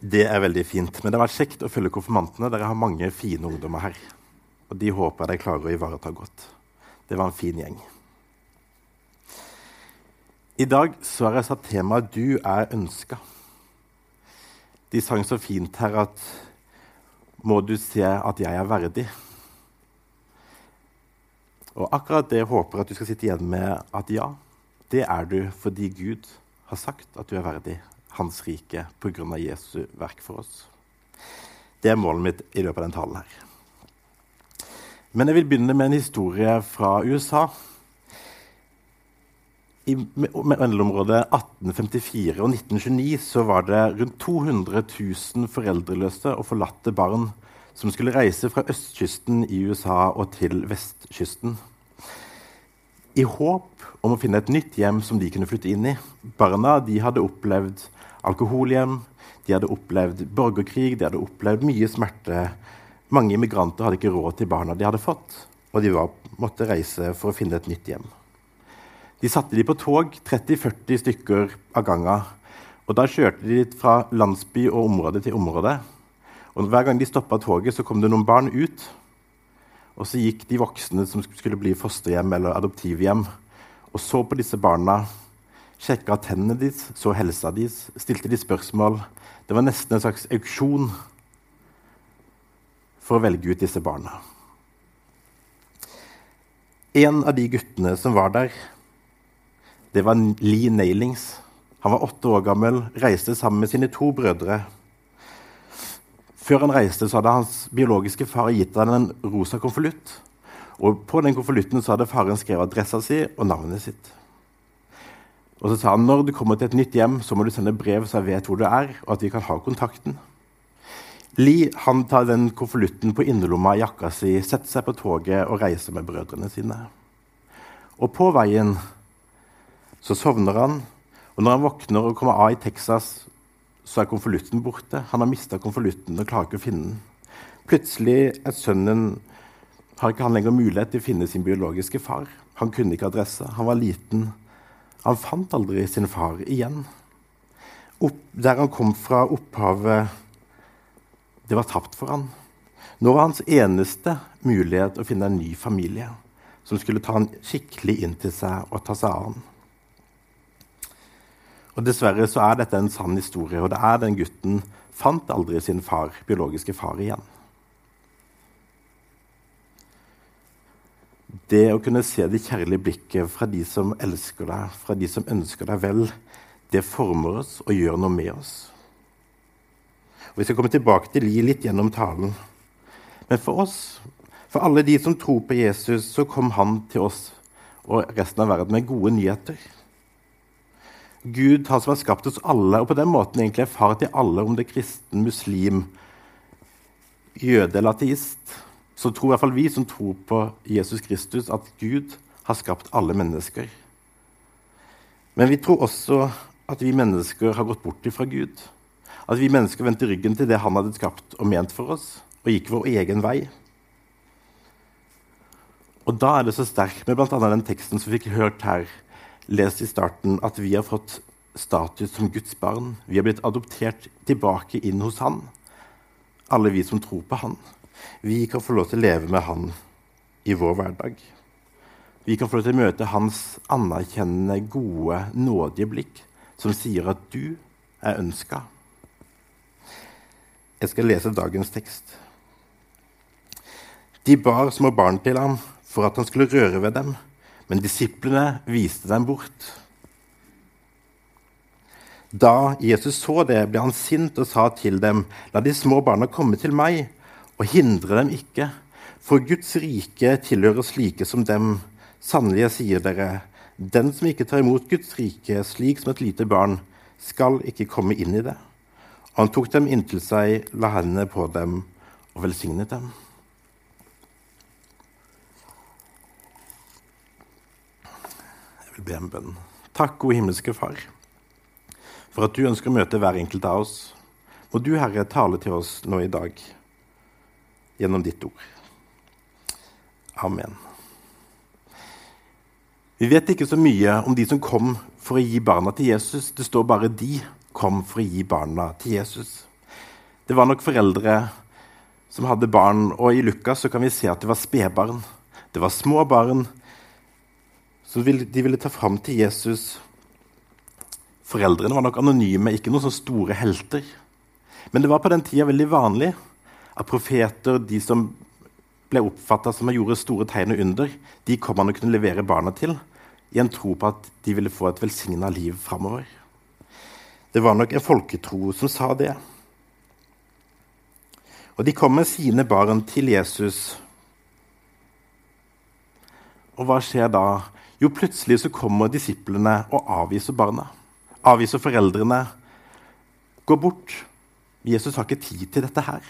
Det er veldig fint. Men det har vært kjekt å følge konfirmantene. Dere har mange fine ungdommer her. Og de håper jeg de klarer å ivareta godt. Det var en fin gjeng. I dag så har jeg satt temaet 'Du er ønska'. De sang så fint her at 'Må du se at jeg er verdig'? Og akkurat det håper jeg at du skal sitte igjen med at ja, det er du fordi Gud har sagt at du er verdig hans rike pga. Jesu verk for oss. Det er målet mitt i løpet av den talen her. Men jeg vil begynne med en historie fra USA. I mellområdet 1854 og 1929 så var det rundt 200 000 foreldreløse og forlatte barn som skulle reise fra østkysten i USA og til vestkysten. I håp om å finne et nytt hjem som de kunne flytte inn i. Barna de hadde opplevd alkoholhjem, de hadde opplevd borgerkrig, de hadde opplevd mye smerte. Mange immigranter hadde ikke råd til barna de hadde fått, og de var, måtte reise for å finne et nytt hjem. De satte de på tog, 30-40 stykker av gangen. Og Da kjørte de fra landsby og område til område. Og Hver gang de stoppa toget, så kom det noen barn ut. Og så gikk de voksne som skulle bli fosterhjem eller adoptivhjem, og så på disse barna sjekka tennene deres, så helsa deres, stilte de spørsmål. Det var nesten en slags auksjon for å velge ut disse barna. En av de guttene som var der, det var Lee Nailings. Han var åtte år gammel, reiste sammen med sine to brødre. Før han reiste, så hadde hans biologiske far gitt ham en rosa konvolutt. Og på den konvolutten hadde faren skrevet adressa si og navnet sitt. Og så sa han når du kommer til et nytt hjem, så må du sende brev så jeg vet hvor du er, og at vi kan ha kontakten. Lee han tar den konvolutten på innerlomma i jakka si, setter seg på toget og reiser med brødrene sine. Og på veien så sovner han, og når han våkner og kommer av i Texas, så er konvolutten borte. Han har mista konvolutten og klarer ikke å finne den. Plutselig er sønnen har ikke han lenger mulighet til å finne sin biologiske far. Han kunne ikke adresse. Han var liten. Han fant aldri sin far igjen. Opp, der han kom fra opphavet, det var tapt for han. Nå var hans eneste mulighet å finne en ny familie som skulle ta han skikkelig inn til seg og ta seg av han. Og Dessverre så er dette en sann historie, og det er den gutten fant aldri sin far, biologiske far igjen. Det å kunne se det kjærlige blikket fra de som elsker deg, fra de som ønsker deg vel, det former oss og gjør noe med oss. Og Vi skal komme tilbake til Li litt gjennom talen. Men for oss, for alle de som tror på Jesus, så kom han til oss og resten av verden med gode nyheter. Gud, han som har skapt oss alle, og på den måten egentlig er far til alle, om det er kristen, muslim, jøde eller ateist så tror i hvert fall vi som tror på Jesus Kristus, at Gud har skapt alle mennesker. Men vi tror også at vi mennesker har gått bort fra Gud. At vi mennesker vendte ryggen til det han hadde skapt og ment for oss, og gikk vår egen vei. Og da er det så sterkt med bl.a. den teksten som vi fikk hørt her, lest i starten, at vi har fått status som Guds barn. Vi har blitt adoptert tilbake inn hos Han, alle vi som tror på Han. Vi kan få lov til å leve med Han i vår hverdag. Vi kan få lov til å møte hans anerkjennende, gode, nådige blikk, som sier at du er ønska. Jeg skal lese dagens tekst. De bar små barn til ham for at han skulle røre ved dem, men disiplene viste dem bort. Da Jesus så det, ble han sint og sa til dem, la de små barna komme til meg og hindre dem ikke. For Guds rike tilhører slike som dem. Sannelig, jeg sier dere, den som ikke tar imot Guds rike slik som et lite barn, skal ikke komme inn i det. Og han tok dem inntil seg, la hendene på dem og velsignet dem. Jeg vil be en bønn. Takk, gode himmelske Far, for at du ønsker å møte hver enkelt av oss. Må du, Herre, tale til oss nå i dag gjennom ditt ord. Amen. Vi vet ikke så mye om de som kom for å gi barna til Jesus. Det står bare 'de kom for å gi barna til Jesus'. Det var nok foreldre som hadde barn, og i Lukas kan vi se at det var spedbarn. Det var små barn som de ville ta fram til Jesus. Foreldrene var nok anonyme, ikke noen sånne store helter. Men det var på den tida veldig vanlig at profeter, de som ble oppfatta som gjorde store tegn og under, de kom han å kunne levere barna til i en tro på at de ville få et velsigna liv framover. Det var nok en folketro som sa det. Og de kom med sine barn til Jesus. Og hva skjer da? Jo, plutselig så kommer disiplene og avviser barna. Avviser foreldrene. Går bort. Jesus har ikke tid til dette her.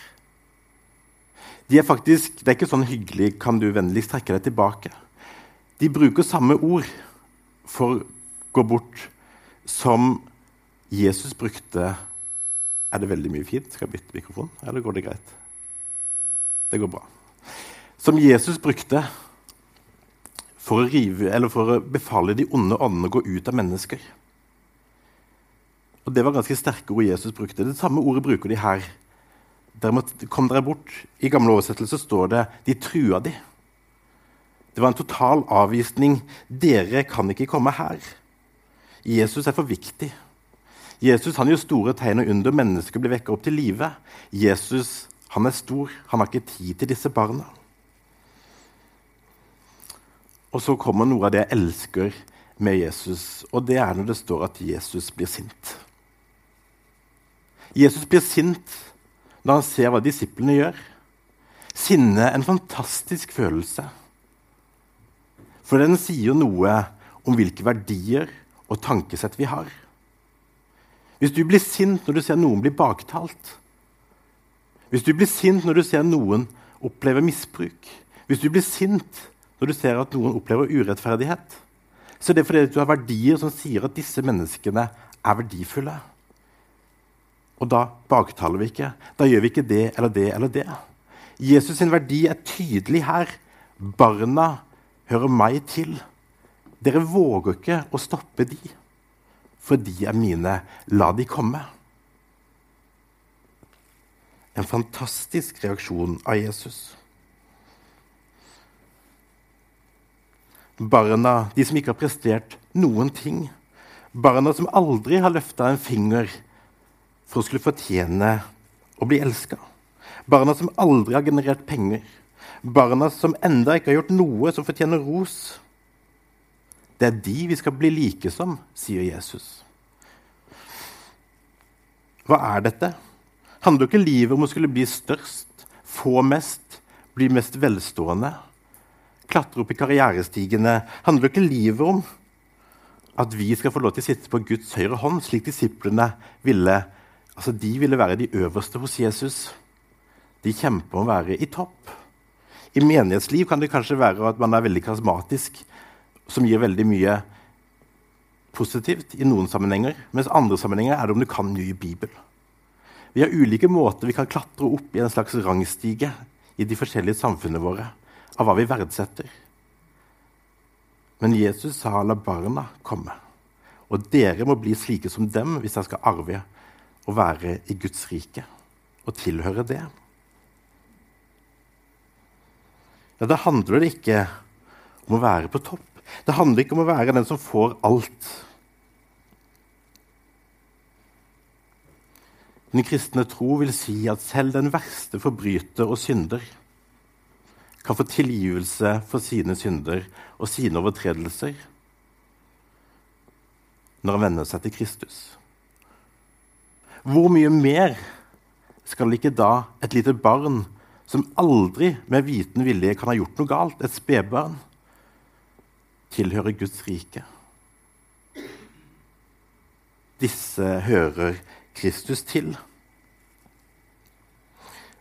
De er faktisk, Det er ikke sånn hyggelig 'kan du vennligst trekke deg tilbake'. De bruker samme ord for gå bort som Jesus brukte Er det veldig mye fint? Skal jeg bytte mikrofon, eller går det greit? Det går bra. Som Jesus brukte for å, rive, for å befale de onde åndene å gå ut av mennesker. Og Det var ganske sterke ord Jesus brukte. Det samme ordet bruker de her dere kom dere bort. I gamle oversettelse står det 'de trua de'. Det var en total avvisning. Dere kan ikke komme her. Jesus er for viktig. Jesus han gjør store tegn og under. Mennesker blir vekka opp til live. Jesus han er stor. Han har ikke tid til disse barna. Og så kommer noe av det jeg elsker med Jesus, og det er når det står at Jesus blir sint. Jesus blir sint når han ser hva disiplene gjør. Sinne er en fantastisk følelse. For den sier noe om hvilke verdier og tankesett vi har. Hvis du blir sint når du ser noen bli baktalt, hvis du blir sint når du ser noen oppleve misbruk, hvis du blir sint når du ser at noen opplever urettferdighet, så er det fordi du har verdier som sier at disse menneskene er verdifulle. Og da baktaler vi ikke. Da gjør vi ikke det eller det eller det. Jesus' sin verdi er tydelig her. Barna hører meg til. Dere våger ikke å stoppe de, for de er mine. La de komme. En fantastisk reaksjon av Jesus. Barna, de som ikke har prestert noen ting. Barna som aldri har løfta en finger for å skulle fortjene å bli elska. Barna som aldri har generert penger. Barna som enda ikke har gjort noe som fortjener ros. Det er de vi skal bli like som, sier Jesus. Hva er dette? Handler ikke livet om å skulle bli størst, få mest, bli mest velstående? Klatre opp i karrierestigene? Handler ikke livet om at vi skal få lov til å sitte på Guds høyre hånd, slik disiplene ville Altså, De ville være de øverste hos Jesus. De kjemper om å være i topp. I menighetsliv kan det kanskje være at man er veldig karismatisk, som gir veldig mye positivt i noen sammenhenger, mens andre sammenhenger er det om du kan ny bibel. Vi har ulike måter vi kan klatre opp i en slags rangstige i de forskjellige samfunnene våre av hva vi verdsetter. Men Jesus sa 'la barna komme', og dere må bli slike som dem hvis dere skal arve å være i Guds rike og tilhøre det. Ja, Da handler det ikke om å være på topp. Det handler ikke om å være den som får alt. Den kristne tro vil si at selv den verste forbryter og synder kan få tilgivelse for sine synder og sine overtredelser når han vender seg til Kristus. Hvor mye mer skal ikke da et lite barn som aldri med viten vilje kan ha gjort noe galt, et spedbarn, tilhøre Guds rike? Disse hører Kristus til.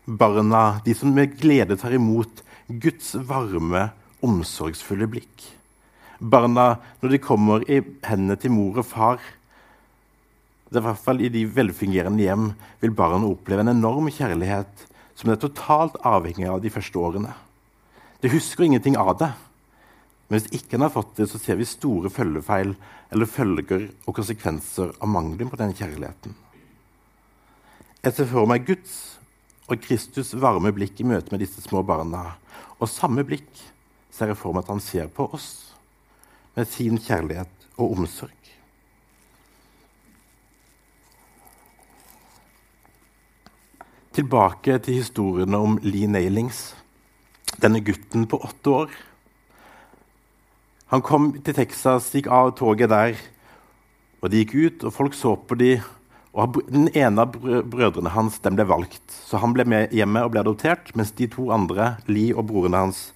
Barna, de som med glede tar imot Guds varme, omsorgsfulle blikk. Barna når de kommer i hendene til mor og far i hvert fall i de velfungerende hjem vil barn oppleve en enorm kjærlighet som er totalt avhengig av de første årene. De husker ingenting av det. Men hvis ikke en har fått det, så ser vi store følgefeil eller følger og konsekvenser av mangelen på den kjærligheten. Jeg ser for meg Guds og Kristus' varme blikk i møte med disse små barna. Og samme blikk ser jeg for meg at han ser på oss med sin kjærlighet og omsorg. Tilbake til historiene om Lee Nailings, denne gutten på åtte år. Han kom til Texas, gikk av toget der, og de gikk ut, og folk så på de, og Den ene av brødrene hans den ble valgt, så han ble med hjemme og ble adoptert, mens de to andre, Lee og brorene hans,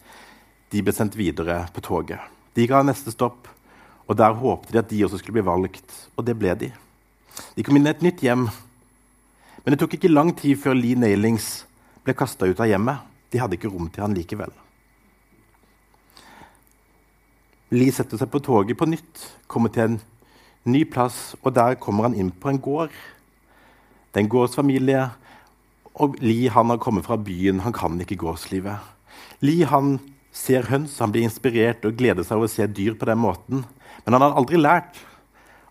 de ble sendt videre på toget. De av neste stopp, og der håpte de at de også skulle bli valgt, og det ble de. De kom inn i et nytt hjem men det tok ikke lang tid før Lee Nailings ble kasta ut av hjemmet. De hadde ikke rom til han likevel. Lee setter seg på toget på nytt, kommer til en ny plass, og der kommer han inn på en gård. Det er en gårdsfamilie, og Lee han har kommet fra byen. Han kan ikke gårdslivet. Lee han ser høns, han blir inspirert og gleder seg over å se dyr på den måten. Men han har aldri lært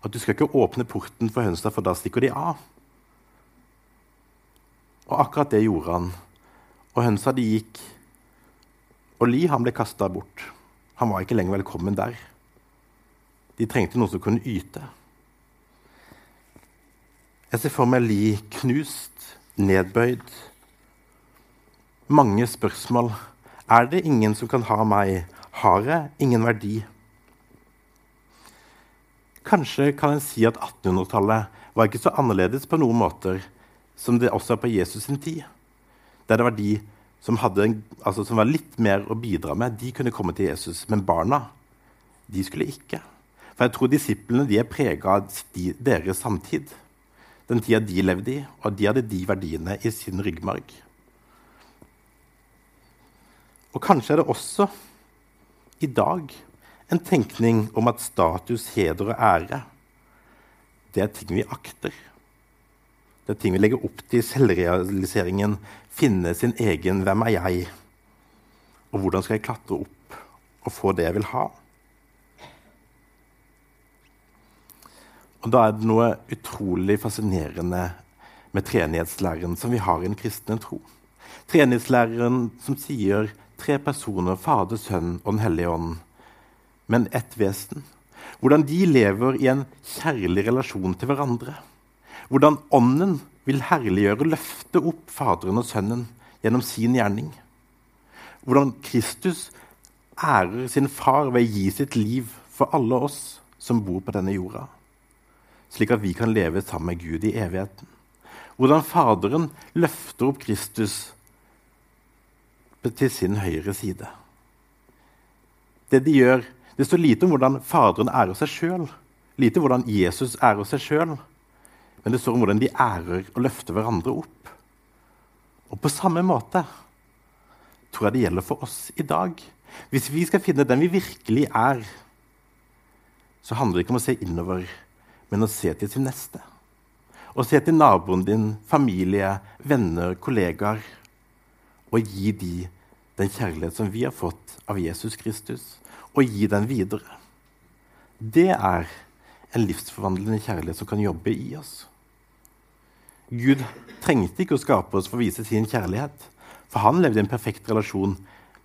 at du skal ikke åpne porten for hønsa, for da stikker de av. Og akkurat det gjorde han. Og hønsa de gikk. Og Li han ble kasta bort. Han var ikke lenger velkommen der. De trengte noen som kunne yte. Jeg ser for meg Li knust, nedbøyd. Mange spørsmål. Er det ingen som kan ha meg? Har jeg ingen verdi? Kanskje kan en si at 1800-tallet var ikke så annerledes på noen måter som det også er på Jesus sin tid. Der det var de som, en, altså som var litt mer å bidra med, de kunne komme til Jesus. Men barna de skulle ikke. For jeg tror disiplene de er prega av de, deres samtid. Den tida de levde i, og de hadde de verdiene i sin ryggmarg. Og kanskje er det også i dag en tenkning om at status, heder og ære det er ting vi akter. Det er ting vi legger opp til selvrealiseringen. Finne sin egen 'hvem er jeg?' Og hvordan skal jeg klatre opp og få det jeg vil ha? Og Da er det noe utrolig fascinerende med treenighetslæren som vi har i den kristne tro. Treenighetslæreren som sier tre personer, Fader, Sønn og Den hellige ånd, men ett vesen. Hvordan de lever i en kjærlig relasjon til hverandre. Hvordan Ånden vil herliggjøre løfte opp Faderen og Sønnen gjennom sin gjerning. Hvordan Kristus ærer sin far ved å gi sitt liv for alle oss som bor på denne jorda, slik at vi kan leve sammen med Gud i evigheten. Hvordan Faderen løfter opp Kristus til sin høyre side. Det de gjør, det står lite om hvordan Faderen ærer seg sjøl, lite om hvordan Jesus ærer seg sjøl men det står om hvordan de ærer og løfter hverandre opp. Og på samme måte tror jeg det gjelder for oss i dag. Hvis vi skal finne den vi virkelig er, så handler det ikke om å se innover, men å se til sin neste. Å se til naboen din, familie, venner, kollegaer, og gi de den kjærlighet som vi har fått av Jesus Kristus, og gi den videre. Det er en livsforvandlende kjærlighet som kan jobbe i oss. Gud trengte ikke å skape oss for å vise sin kjærlighet, for han levde i en perfekt relasjon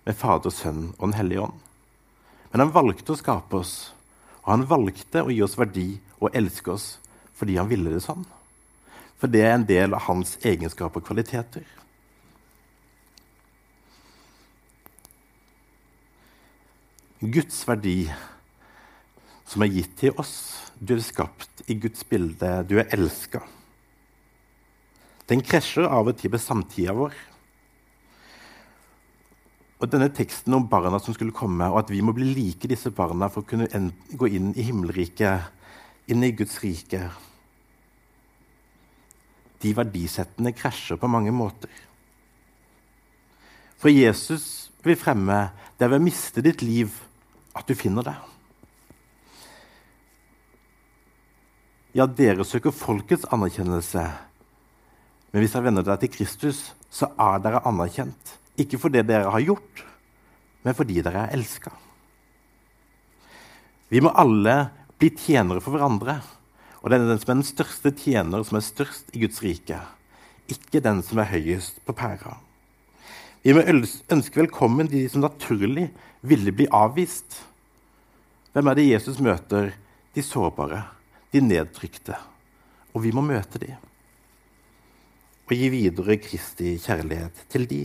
med Fader, Sønn og Den hellige ånd. Men han valgte å skape oss, og han valgte å gi oss verdi og elske oss fordi han ville det sånn. For det er en del av hans egenskaper og kvaliteter. Guds verdi som er gitt til oss. Du er skapt i Guds bilde. Du er elska den krasjer av og til med samtida vår. Og denne teksten om barna som skulle komme, og at vi må bli like disse barna for å kunne gå inn i himmelriket, inn i Guds rike De verdisettene krasjer på mange måter. For Jesus vil fremme det er ved å miste ditt liv at du finner det. Ja, dere søker folkets anerkjennelse men hvis dere venner dere til Kristus, så er dere anerkjent. Ikke for det dere har gjort, men fordi dere er elska. Vi må alle bli tjenere for hverandre. Og det er den som er den største tjener, som er størst i Guds rike. ikke den som er høyest på pæra. Vi må ønske velkommen de som naturlig ville bli avvist. Hvem er det Jesus møter? De sårbare, de nedtrykte. Og vi må møte dem og gi videre Kristi kjærlighet til de.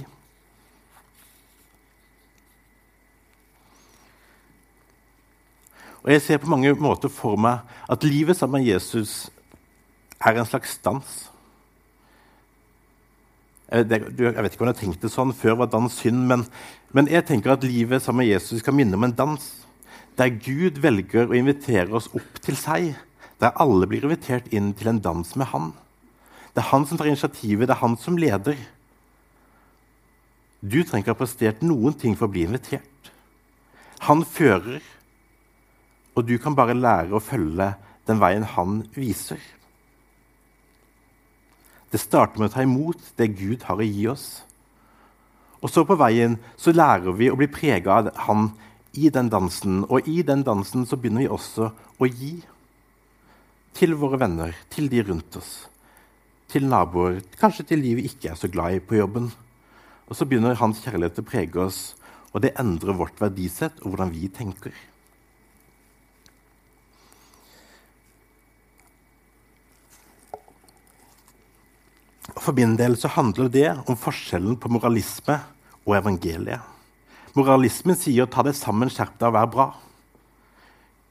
Og Jeg ser på mange måter for meg at livet sammen med Jesus er en slags dans. Jeg vet ikke om jeg har tenkt det sånn før var dans synd, men, men jeg tenker at livet sammen med Jesus kan minne om en dans der Gud velger å invitere oss opp til seg, der alle blir invitert inn til en dans med Han. Det er han som tar initiativet, det er han som leder. Du trenger ikke ha prestert noen ting for å bli invitert. Han fører, og du kan bare lære å følge den veien han viser. Det starter med å ta imot det Gud har å gi oss. Og så på veien så lærer vi å bli prega av han i den dansen. Og i den dansen så begynner vi også å gi til våre venner, til de rundt oss til naboer, kanskje til de vi ikke er så glad i på jobben. Og så begynner hans kjærlighet å prege oss, og det endrer vårt verdisett og hvordan vi tenker. For min del så handler det om forskjellen på moralisme og evangeliet. Moralismen sier 'ta det sammen, skjerp deg og vær bra'.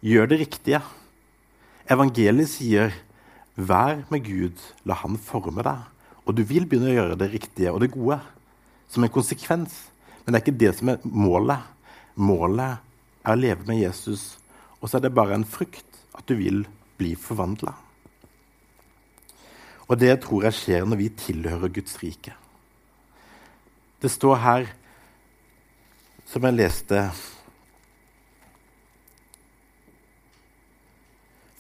Gjør det riktige. Evangeliet sier Vær med Gud, la Han forme deg. Og du vil begynne å gjøre det riktige og det gode som en konsekvens. Men det er ikke det som er målet. Målet er å leve med Jesus, og så er det bare en frykt at du vil bli forvandla. Og det tror jeg skjer når vi tilhører Guds rike. Det står her, som jeg leste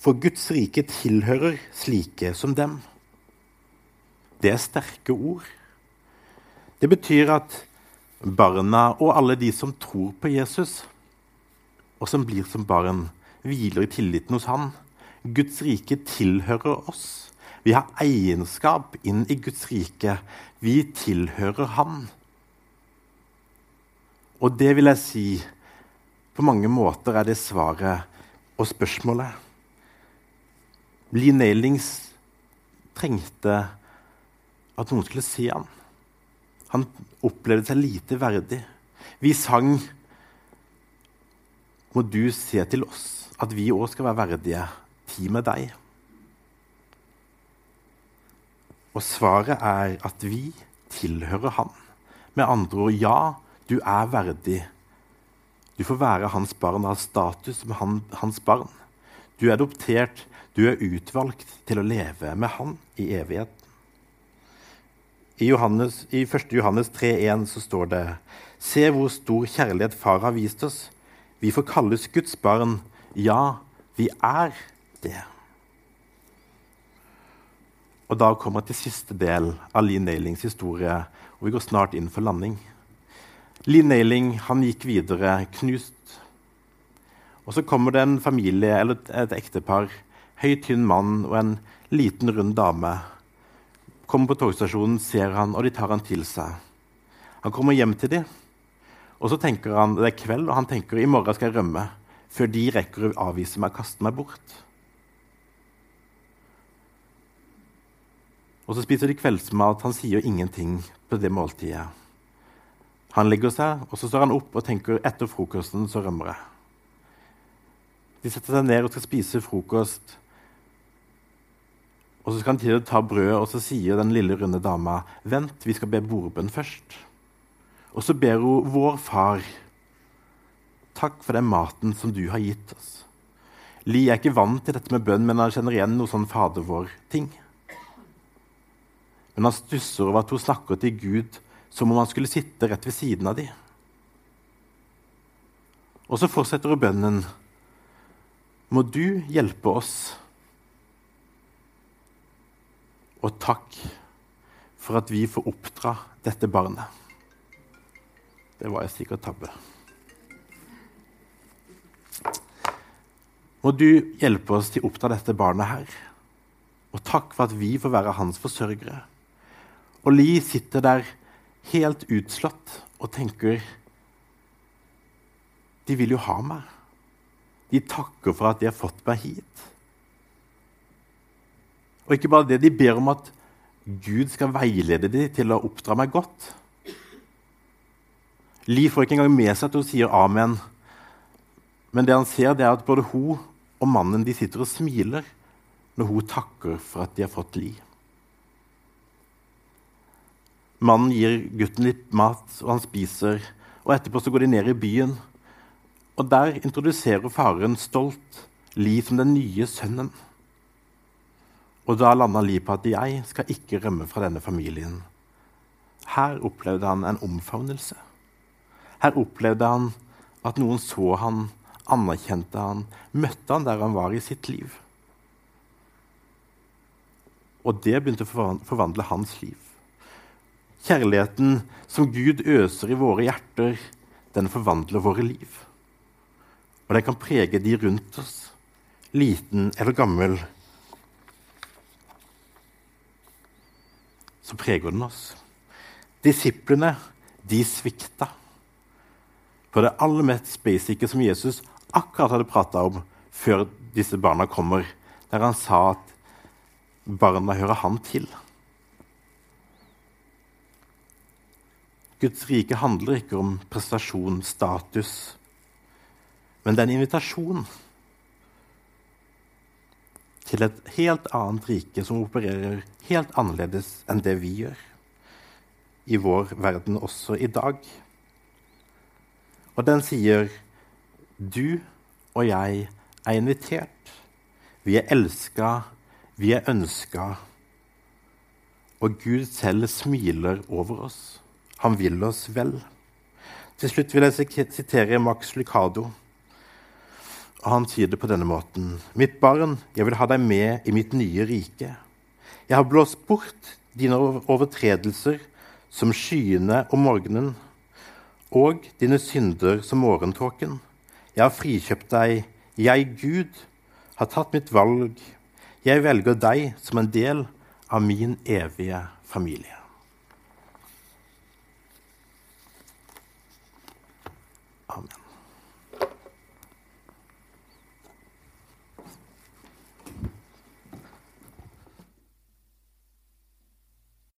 For Guds rike tilhører slike som dem. Det er sterke ord. Det betyr at barna og alle de som tror på Jesus, og som blir som barn, hviler i tilliten hos Han. Guds rike tilhører oss. Vi har egenskap inn i Guds rike. Vi tilhører Han. Og det vil jeg si på mange måter er det svaret og spørsmålet. Lee Nailings trengte at noen skulle se ham. Han opplevde seg lite verdig. Vi sang 'Må du se til oss', at vi òg skal være verdige. Tid med deg. Og svaret er at vi tilhører Han. Med andre ord, ja, du er verdig. Du får være hans barn og ha status som han, hans barn. Du er adoptert du er utvalgt til å leve med Han i evigheten. I, Johannes, i 1. Johannes 3,1 så står det Se hvor stor kjærlighet Far har vist oss. Vi får kalles Guds barn. Ja, vi er det. Og da kommer jeg til siste del av Lee Nailings historie, og vi går snart inn for landing. Lee Nailing han gikk videre knust. Og så kommer det en familie eller et ektepar høy, tynn mann og en liten, rund dame. Kommer på togstasjonen, ser han, og de tar han til seg. Han kommer hjem til dem, og så tenker han, det er kveld, og han tenker i morgen skal jeg rømme. Før de rekker å avvise meg og kaste meg bort. Og så spiser de kveldsmat. Han sier ingenting på det måltidet. Han legger seg, og så står han opp og tenker etter frokosten så rømmer jeg. De setter seg ned og skal spise frokost. Og så skal han til å ta brødet, og så sier den lille, runde dama vent, vi skal be bordbønn først. Og så ber hun vår far takk for den maten som du har gitt oss. Li er ikke vant til dette med bønn, men han kjenner igjen noe sånn Fader vår-ting. Men han stusser over at hun snakker til Gud som om han skulle sitte rett ved siden av dem. Og så fortsetter hun bønnen. Må du hjelpe oss og takk for at vi får oppdra dette barnet. Det var jeg sikkert tabbe. Må du hjelpe oss til å oppdra dette barnet her. Og takk for at vi får være hans forsørgere. Og Li sitter der helt utslått og tenker De vil jo ha meg. De takker for at de har fått meg hit. Og ikke bare det, de ber om at Gud skal veilede dem til å oppdra meg godt. Li får ikke engang med seg at hun sier amen. Men det han ser, det er at både hun og mannen de sitter og smiler når hun takker for at de har fått Li. Mannen gir gutten litt mat, og han spiser. og Etterpå så går de ned i byen. Og Der introduserer faren stolt Li som den nye sønnen. Og da landa Li på at 'jeg skal ikke rømme fra denne familien'. Her opplevde han en omfavnelse. Her opplevde han at noen så han, anerkjente han, møtte han der han var i sitt liv. Og det begynte å forvandle hans liv. Kjærligheten som Gud øser i våre hjerter, den forvandler våre liv. Og den kan prege de rundt oss, liten eller gammel, så preger den oss. Disiplene de svikta på det aller mest basice som Jesus akkurat hadde prata om før disse barna kommer, der han sa at barna hører han til. Guds rike handler ikke om prestasjon, status, men det er en invitasjon til et helt annet rike som opererer helt annerledes enn det vi gjør i vår verden også i dag. Og den sier du og jeg er invitert. Vi er elska, vi er ønska. Og Gud selv smiler over oss. Han vil oss vel. Til slutt vil jeg sitere Max Lucado. Og han sier det på denne måten.: Mitt barn, jeg vil ha deg med i mitt nye rike. Jeg har blåst bort dine overtredelser som skyene om morgenen, og dine synder som morgentåken. Jeg har frikjøpt deg. Jeg, Gud, har tatt mitt valg. Jeg velger deg som en del av min evige familie.